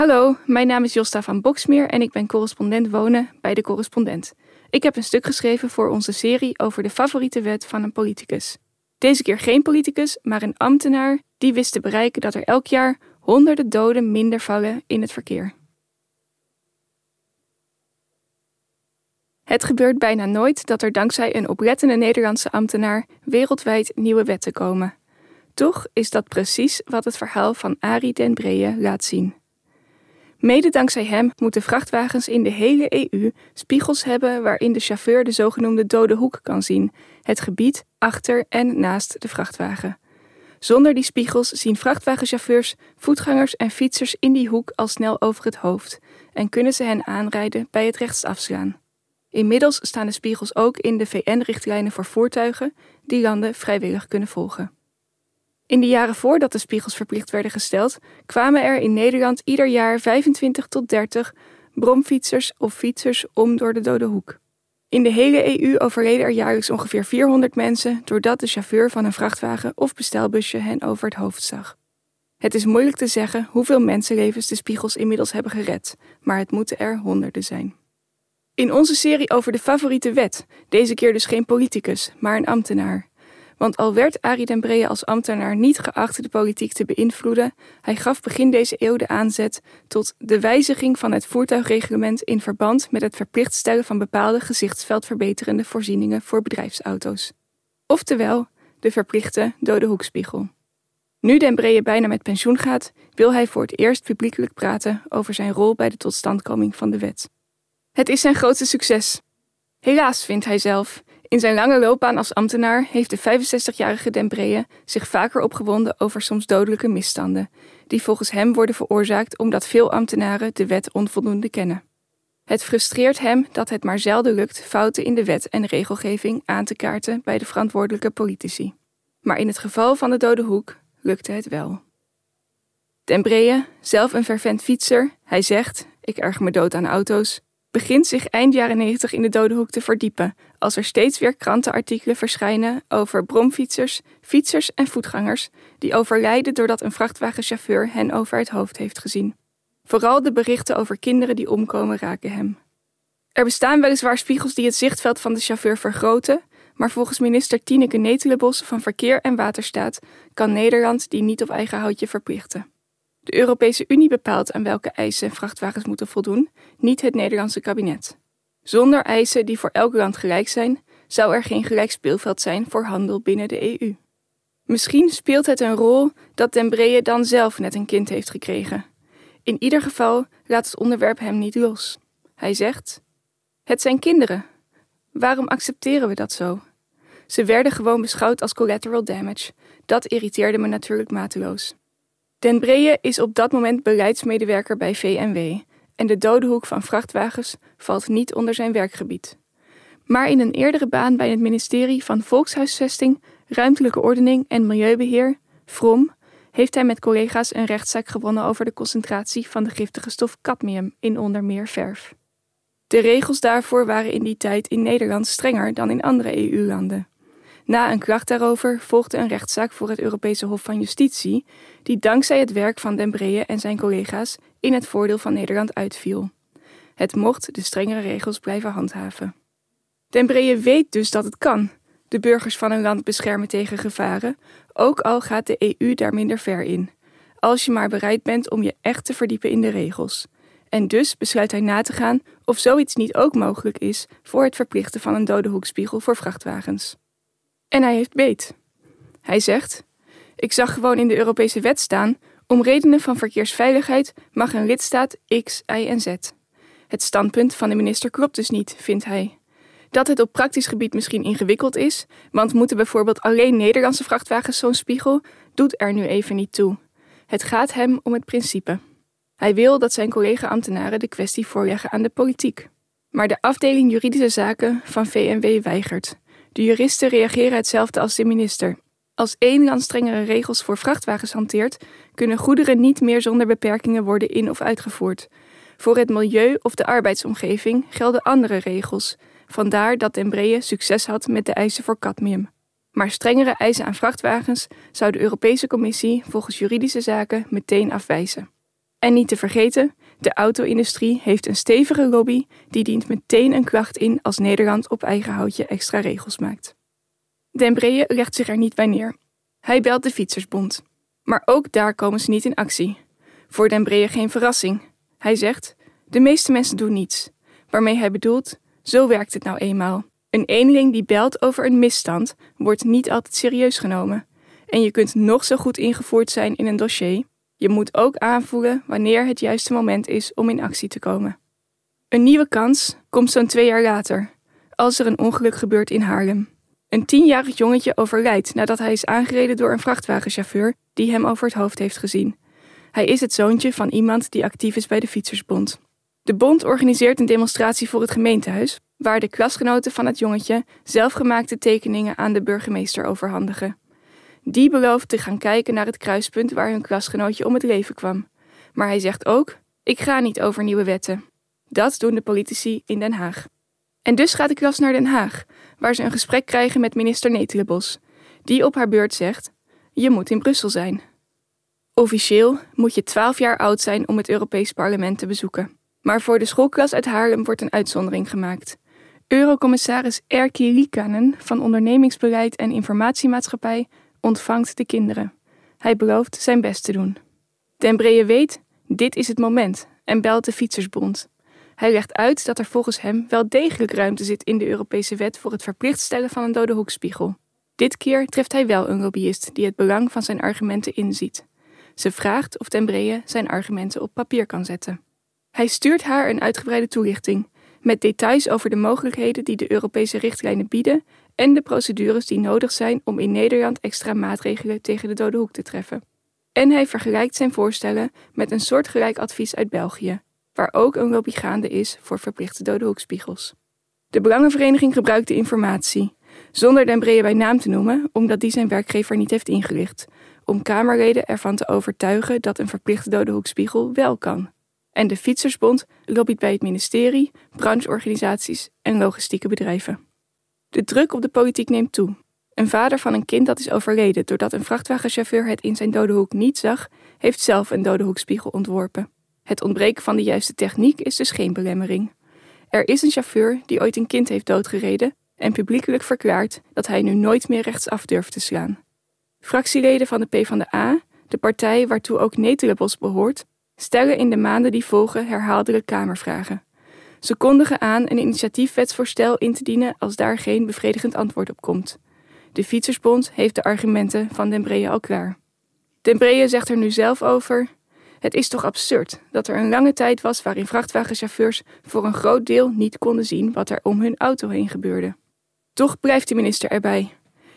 Hallo, mijn naam is Josta van Boksmeer en ik ben correspondent wonen bij de correspondent. Ik heb een stuk geschreven voor onze serie over de favoriete wet van een politicus. Deze keer geen politicus, maar een ambtenaar die wist te bereiken dat er elk jaar honderden doden minder vallen in het verkeer. Het gebeurt bijna nooit dat er dankzij een oplettende Nederlandse ambtenaar wereldwijd nieuwe wetten komen. Toch is dat precies wat het verhaal van Arie den Breye laat zien. Mede dankzij hem moeten vrachtwagens in de hele EU spiegels hebben waarin de chauffeur de zogenoemde dode hoek kan zien, het gebied achter en naast de vrachtwagen. Zonder die spiegels zien vrachtwagenchauffeurs, voetgangers en fietsers in die hoek al snel over het hoofd en kunnen ze hen aanrijden bij het rechtsafslaan. Inmiddels staan de spiegels ook in de VN-richtlijnen voor voertuigen die landen vrijwillig kunnen volgen. In de jaren voordat de spiegels verplicht werden gesteld, kwamen er in Nederland ieder jaar 25 tot 30 bromfietsers of fietsers om door de dode hoek. In de hele EU overleden er jaarlijks ongeveer 400 mensen doordat de chauffeur van een vrachtwagen of bestelbusje hen over het hoofd zag. Het is moeilijk te zeggen hoeveel mensenlevens de spiegels inmiddels hebben gered, maar het moeten er honderden zijn. In onze serie over de favoriete wet, deze keer dus geen politicus, maar een ambtenaar. Want al werd Arie den als ambtenaar niet geacht de politiek te beïnvloeden, hij gaf begin deze eeuw de aanzet tot de wijziging van het voertuigreglement in verband met het verplicht stellen van bepaalde gezichtsveldverbeterende voorzieningen voor bedrijfsauto's. Oftewel, de verplichte dode hoekspiegel. Nu den bijna met pensioen gaat, wil hij voor het eerst publiekelijk praten over zijn rol bij de totstandkoming van de wet. Het is zijn grootste succes. Helaas, vindt hij zelf. In zijn lange loopbaan als ambtenaar heeft de 65-jarige Den Breye zich vaker opgewonden over soms dodelijke misstanden, die volgens hem worden veroorzaakt omdat veel ambtenaren de wet onvoldoende kennen. Het frustreert hem dat het maar zelden lukt fouten in de wet en regelgeving aan te kaarten bij de verantwoordelijke politici. Maar in het geval van de dode hoek lukte het wel. Den Breye, zelf een fervent fietser, hij zegt: Ik erg me dood aan auto's begint zich eind jaren 90 in de dode hoek te verdiepen, als er steeds weer krantenartikelen verschijnen over bromfietsers, fietsers en voetgangers die overlijden doordat een vrachtwagenchauffeur hen over het hoofd heeft gezien. Vooral de berichten over kinderen die omkomen raken hem. Er bestaan weliswaar spiegels die het zichtveld van de chauffeur vergroten, maar volgens minister Tineke Netelenbos van Verkeer en Waterstaat kan Nederland die niet op eigen houtje verplichten. De Europese Unie bepaalt aan welke eisen vrachtwagens moeten voldoen, niet het Nederlandse kabinet. Zonder eisen die voor elk land gelijk zijn, zou er geen gelijk speelveld zijn voor handel binnen de EU. Misschien speelt het een rol dat Den Breye dan zelf net een kind heeft gekregen. In ieder geval laat het onderwerp hem niet los. Hij zegt: Het zijn kinderen. Waarom accepteren we dat zo? Ze werden gewoon beschouwd als collateral damage. Dat irriteerde me natuurlijk mateloos. Den is op dat moment beleidsmedewerker bij VNW en de dode hoek van vrachtwagens valt niet onder zijn werkgebied. Maar in een eerdere baan bij het ministerie van Volkshuisvesting, Ruimtelijke Ordening en Milieubeheer, VROM, heeft hij met collega's een rechtszaak gewonnen over de concentratie van de giftige stof cadmium in onder meer verf. De regels daarvoor waren in die tijd in Nederland strenger dan in andere EU-landen. Na een klacht daarover volgde een rechtszaak voor het Europese Hof van Justitie, die dankzij het werk van Den en zijn collega's in het voordeel van Nederland uitviel. Het mocht de strengere regels blijven handhaven. Den weet dus dat het kan, de burgers van een land beschermen tegen gevaren, ook al gaat de EU daar minder ver in. Als je maar bereid bent om je echt te verdiepen in de regels. En dus besluit hij na te gaan of zoiets niet ook mogelijk is voor het verplichten van een dode hoekspiegel voor vrachtwagens. En hij heeft beet. Hij zegt: Ik zag gewoon in de Europese wet staan: om redenen van verkeersveiligheid mag een lidstaat X, Y en Z. Het standpunt van de minister klopt dus niet, vindt hij. Dat het op praktisch gebied misschien ingewikkeld is, want moeten bijvoorbeeld alleen Nederlandse vrachtwagens zo'n spiegel, doet er nu even niet toe. Het gaat hem om het principe. Hij wil dat zijn collega-ambtenaren de kwestie voorleggen aan de politiek. Maar de afdeling juridische zaken van VNW weigert. De juristen reageren hetzelfde als de minister. Als één land strengere regels voor vrachtwagens hanteert, kunnen goederen niet meer zonder beperkingen worden in- of uitgevoerd. Voor het milieu of de arbeidsomgeving gelden andere regels. Vandaar dat Embraer succes had met de eisen voor cadmium. Maar strengere eisen aan vrachtwagens zou de Europese Commissie volgens juridische zaken meteen afwijzen. En niet te vergeten, de auto-industrie heeft een stevige lobby die dient meteen een klacht in als Nederland op eigen houtje extra regels maakt. Den Breeën legt zich er niet bij neer. Hij belt de Fietsersbond. Maar ook daar komen ze niet in actie. Voor Den Breeën geen verrassing. Hij zegt: De meeste mensen doen niets. Waarmee hij bedoelt: Zo werkt het nou eenmaal. Een eenling die belt over een misstand wordt niet altijd serieus genomen. En je kunt nog zo goed ingevoerd zijn in een dossier. Je moet ook aanvoelen wanneer het juiste moment is om in actie te komen. Een nieuwe kans komt zo'n twee jaar later, als er een ongeluk gebeurt in Haarlem. Een tienjarig jongetje overlijdt nadat hij is aangereden door een vrachtwagenchauffeur die hem over het hoofd heeft gezien. Hij is het zoontje van iemand die actief is bij de Fietsersbond. De bond organiseert een demonstratie voor het gemeentehuis, waar de klasgenoten van het jongetje zelfgemaakte tekeningen aan de burgemeester overhandigen. Die belooft te gaan kijken naar het kruispunt waar hun klasgenootje om het leven kwam. Maar hij zegt ook: Ik ga niet over nieuwe wetten. Dat doen de politici in Den Haag. En dus gaat de klas naar Den Haag, waar ze een gesprek krijgen met minister Netelenbos, die op haar beurt zegt: Je moet in Brussel zijn. Officieel moet je 12 jaar oud zijn om het Europees Parlement te bezoeken. Maar voor de schoolklas uit Haarlem wordt een uitzondering gemaakt. Eurocommissaris Erki Liikanen van Ondernemingsbeleid en Informatiemaatschappij ontvangt de kinderen. Hij belooft zijn best te doen. Den weet, dit is het moment, en belt de Fietsersbond. Hij legt uit dat er volgens hem wel degelijk ruimte zit in de Europese wet voor het verplicht stellen van een dode hoekspiegel. Dit keer treft hij wel een lobbyist die het belang van zijn argumenten inziet. Ze vraagt of Den zijn argumenten op papier kan zetten. Hij stuurt haar een uitgebreide toelichting, met details over de mogelijkheden die de Europese richtlijnen bieden en de procedures die nodig zijn om in Nederland extra maatregelen tegen de dode hoek te treffen. En hij vergelijkt zijn voorstellen met een soortgelijk advies uit België, waar ook een lobby gaande is voor verplichte dode hoekspiegels. De Belangenvereniging gebruikt de informatie, zonder Den Breeën bij naam te noemen, omdat die zijn werkgever niet heeft ingelicht, om Kamerleden ervan te overtuigen dat een verplichte dode hoekspiegel wel kan. En de Fietsersbond lobbyt bij het ministerie, brancheorganisaties en logistieke bedrijven. De druk op de politiek neemt toe. Een vader van een kind dat is overleden doordat een vrachtwagenchauffeur het in zijn dode hoek niet zag, heeft zelf een dode hoekspiegel ontworpen. Het ontbreken van de juiste techniek is dus geen belemmering. Er is een chauffeur die ooit een kind heeft doodgereden en publiekelijk verklaart dat hij nu nooit meer rechtsaf durft te slaan. Fractieleden van de PvdA, de partij waartoe ook Netelenbos behoort, stellen in de maanden die volgen herhaaldelijk Kamervragen. Ze kondigen aan een initiatiefwetsvoorstel in te dienen als daar geen bevredigend antwoord op komt. De Fietsersbond heeft de argumenten van Den Breeën al klaar. Den Breeën zegt er nu zelf over: Het is toch absurd dat er een lange tijd was waarin vrachtwagenchauffeurs voor een groot deel niet konden zien wat er om hun auto heen gebeurde. Toch blijft de minister erbij.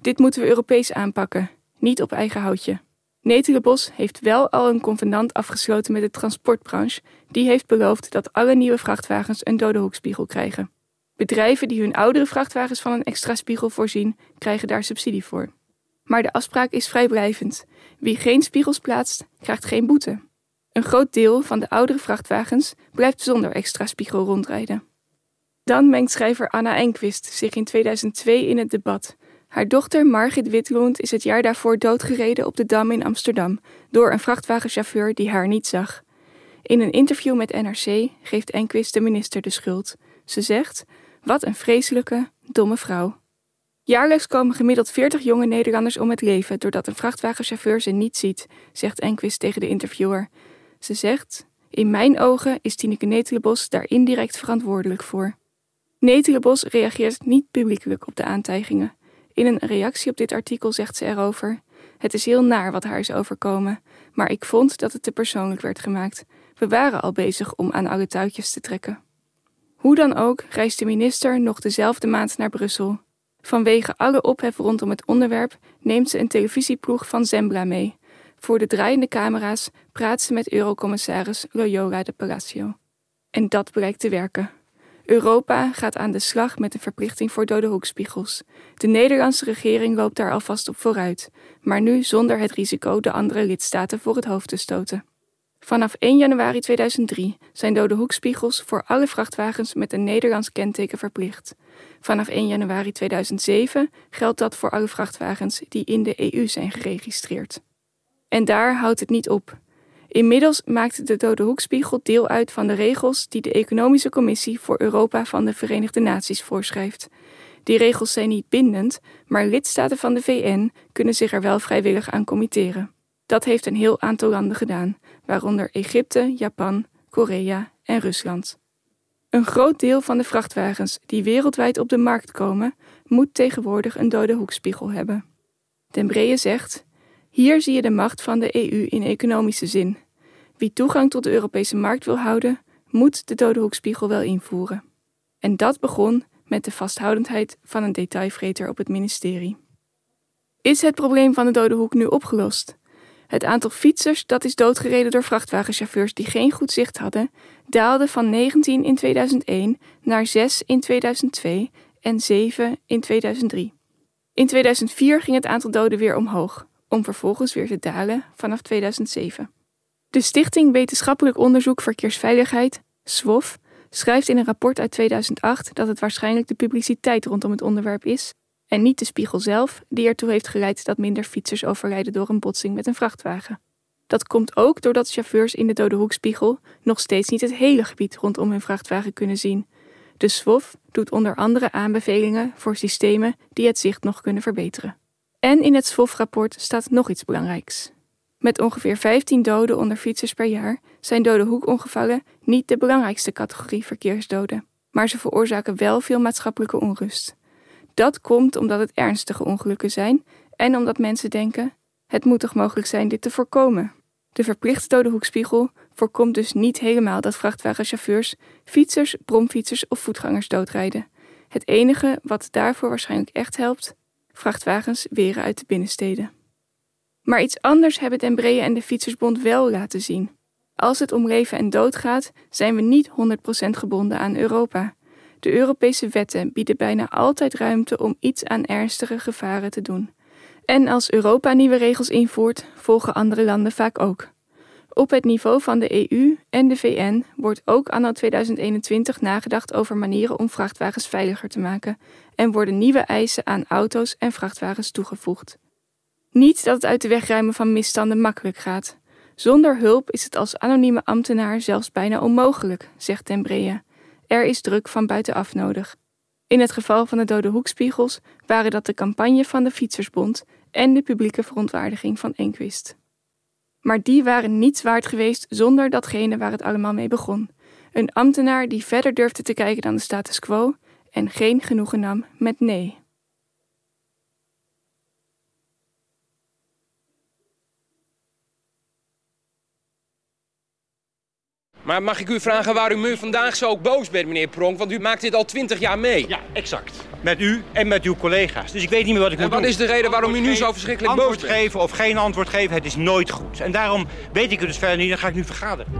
Dit moeten we Europees aanpakken, niet op eigen houtje. Netelenbos heeft wel al een convenant afgesloten met de transportbranche. Die heeft beloofd dat alle nieuwe vrachtwagens een dode hoekspiegel krijgen. Bedrijven die hun oudere vrachtwagens van een extra spiegel voorzien, krijgen daar subsidie voor. Maar de afspraak is vrijblijvend. Wie geen spiegels plaatst, krijgt geen boete. Een groot deel van de oudere vrachtwagens blijft zonder extra spiegel rondrijden. Dan mengt schrijver Anna Enquist zich in 2002 in het debat haar dochter Margit Witloend is het jaar daarvoor doodgereden op de Dam in Amsterdam door een vrachtwagenchauffeur die haar niet zag. In een interview met NRC geeft Enquist de minister de schuld. Ze zegt: Wat een vreselijke, domme vrouw. Jaarlijks komen gemiddeld 40 jonge Nederlanders om het leven doordat een vrachtwagenchauffeur ze niet ziet, zegt Enquist tegen de interviewer. Ze zegt: In mijn ogen is Tineke Netelenbos daar indirect verantwoordelijk voor. Netelenbos reageert niet publiekelijk op de aantijgingen. In een reactie op dit artikel zegt ze erover: Het is heel naar wat haar is overkomen, maar ik vond dat het te persoonlijk werd gemaakt. We waren al bezig om aan alle touwtjes te trekken. Hoe dan ook reist de minister nog dezelfde maand naar Brussel. Vanwege alle ophef rondom het onderwerp neemt ze een televisieploeg van Zembla mee. Voor de draaiende camera's praat ze met eurocommissaris Loyola de Palacio. En dat blijkt te werken. Europa gaat aan de slag met een verplichting voor dode hoekspiegels. De Nederlandse regering loopt daar alvast op vooruit, maar nu zonder het risico de andere lidstaten voor het hoofd te stoten. Vanaf 1 januari 2003 zijn dode hoekspiegels voor alle vrachtwagens met een Nederlands kenteken verplicht. Vanaf 1 januari 2007 geldt dat voor alle vrachtwagens die in de EU zijn geregistreerd. En daar houdt het niet op. Inmiddels maakt de Dode Hoekspiegel deel uit van de regels die de Economische Commissie voor Europa van de Verenigde Naties voorschrijft. Die regels zijn niet bindend, maar lidstaten van de VN kunnen zich er wel vrijwillig aan committeren. Dat heeft een heel aantal landen gedaan, waaronder Egypte, Japan, Korea en Rusland. Een groot deel van de vrachtwagens die wereldwijd op de markt komen, moet tegenwoordig een dode hoekspiegel hebben. Den Breye zegt: Hier zie je de macht van de EU in economische zin. Wie toegang tot de Europese markt wil houden, moet de dode hoekspiegel wel invoeren. En dat begon met de vasthoudendheid van een detailvreter op het ministerie. Is het probleem van de dode hoek nu opgelost? Het aantal fietsers dat is doodgereden door vrachtwagenchauffeurs die geen goed zicht hadden, daalde van 19 in 2001 naar 6 in 2002 en 7 in 2003. In 2004 ging het aantal doden weer omhoog, om vervolgens weer te dalen vanaf 2007. De Stichting Wetenschappelijk Onderzoek Verkeersveiligheid, SWOF, schrijft in een rapport uit 2008 dat het waarschijnlijk de publiciteit rondom het onderwerp is en niet de spiegel zelf die ertoe heeft geleid dat minder fietsers overlijden door een botsing met een vrachtwagen. Dat komt ook doordat chauffeurs in de dode hoekspiegel nog steeds niet het hele gebied rondom hun vrachtwagen kunnen zien. De SWOF doet onder andere aanbevelingen voor systemen die het zicht nog kunnen verbeteren. En in het SWOF-rapport staat nog iets belangrijks. Met ongeveer 15 doden onder fietsers per jaar zijn dode hoekongevallen niet de belangrijkste categorie verkeersdoden, maar ze veroorzaken wel veel maatschappelijke onrust. Dat komt omdat het ernstige ongelukken zijn en omdat mensen denken: het moet toch mogelijk zijn dit te voorkomen. De verplichte dode hoekspiegel voorkomt dus niet helemaal dat vrachtwagenchauffeurs, fietsers, bromfietsers of voetgangers doodrijden. Het enige wat daarvoor waarschijnlijk echt helpt: vrachtwagens weren uit de binnensteden. Maar iets anders hebben Den en de Fietsersbond wel laten zien. Als het om leven en dood gaat, zijn we niet 100% gebonden aan Europa. De Europese wetten bieden bijna altijd ruimte om iets aan ernstige gevaren te doen. En als Europa nieuwe regels invoert, volgen andere landen vaak ook. Op het niveau van de EU en de VN wordt ook anno 2021 nagedacht over manieren om vrachtwagens veiliger te maken en worden nieuwe eisen aan auto's en vrachtwagens toegevoegd. Niet dat het uit de weg ruimen van misstanden makkelijk gaat. Zonder hulp is het als anonieme ambtenaar zelfs bijna onmogelijk, zegt Den Bree. Er is druk van buitenaf nodig. In het geval van de dode hoekspiegels waren dat de campagne van de Fietsersbond en de publieke verontwaardiging van Enquist. Maar die waren niets waard geweest zonder datgene waar het allemaal mee begon. Een ambtenaar die verder durfde te kijken dan de status quo en geen genoegen nam met nee. Maar mag ik u vragen waarom u vandaag zo boos bent, meneer Pronk? Want u maakt dit al twintig jaar mee. Ja, exact. Met u en met uw collega's. Dus ik weet niet meer wat ik en moet wat doen. is de reden waarom u nu Antwoord zo verschrikkelijk antwoord boos bent? geven of geen antwoord geven, het is nooit goed. En daarom weet ik het dus verder niet, dan ga ik nu vergaderen.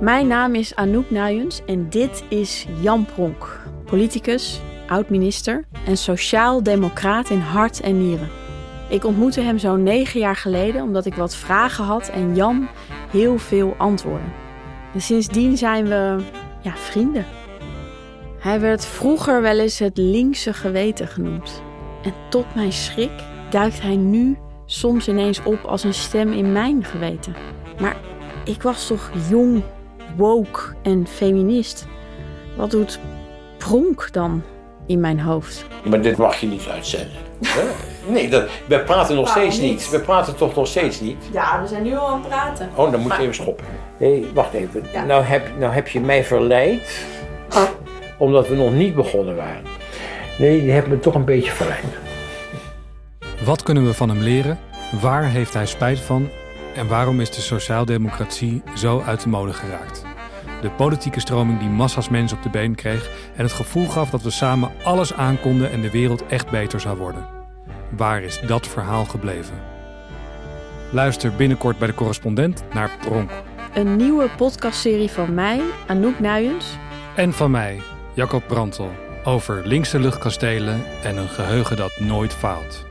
Mijn naam is Anouk Nuyens en dit is Jan Pronk, politicus, oud-minister en sociaal-democraat in hart en nieren. Ik ontmoette hem zo'n negen jaar geleden omdat ik wat vragen had en Jan heel veel antwoorden. En sindsdien zijn we ja, vrienden. Hij werd vroeger wel eens het linkse geweten genoemd. En tot mijn schrik duikt hij nu soms ineens op als een stem in mijn geweten. Maar ik was toch jong, woke en feminist. Wat doet Pronk dan in mijn hoofd? Maar dit mag je niet uitzenden. Nee, dat, we praten nog steeds niet. niet? We praten toch nog steeds niet? Ja, we zijn nu al aan het praten. Oh, dan moet je even stoppen. Nee, wacht even. Ja. Nou, heb, nou heb je mij verleid, omdat we nog niet begonnen waren. Nee, je hebt me toch een beetje verleid. Wat kunnen we van hem leren? Waar heeft hij spijt van? En waarom is de sociaaldemocratie zo uit de mode geraakt? De politieke stroming die massa's mensen op de been kreeg en het gevoel gaf dat we samen alles aankonden en de wereld echt beter zou worden. Waar is dat verhaal gebleven? Luister binnenkort bij de correspondent naar Pronk. Een nieuwe podcastserie van mij, Anouk Nuyens. En van mij, Jacob Brantel, over linkse luchtkastelen en een geheugen dat nooit faalt.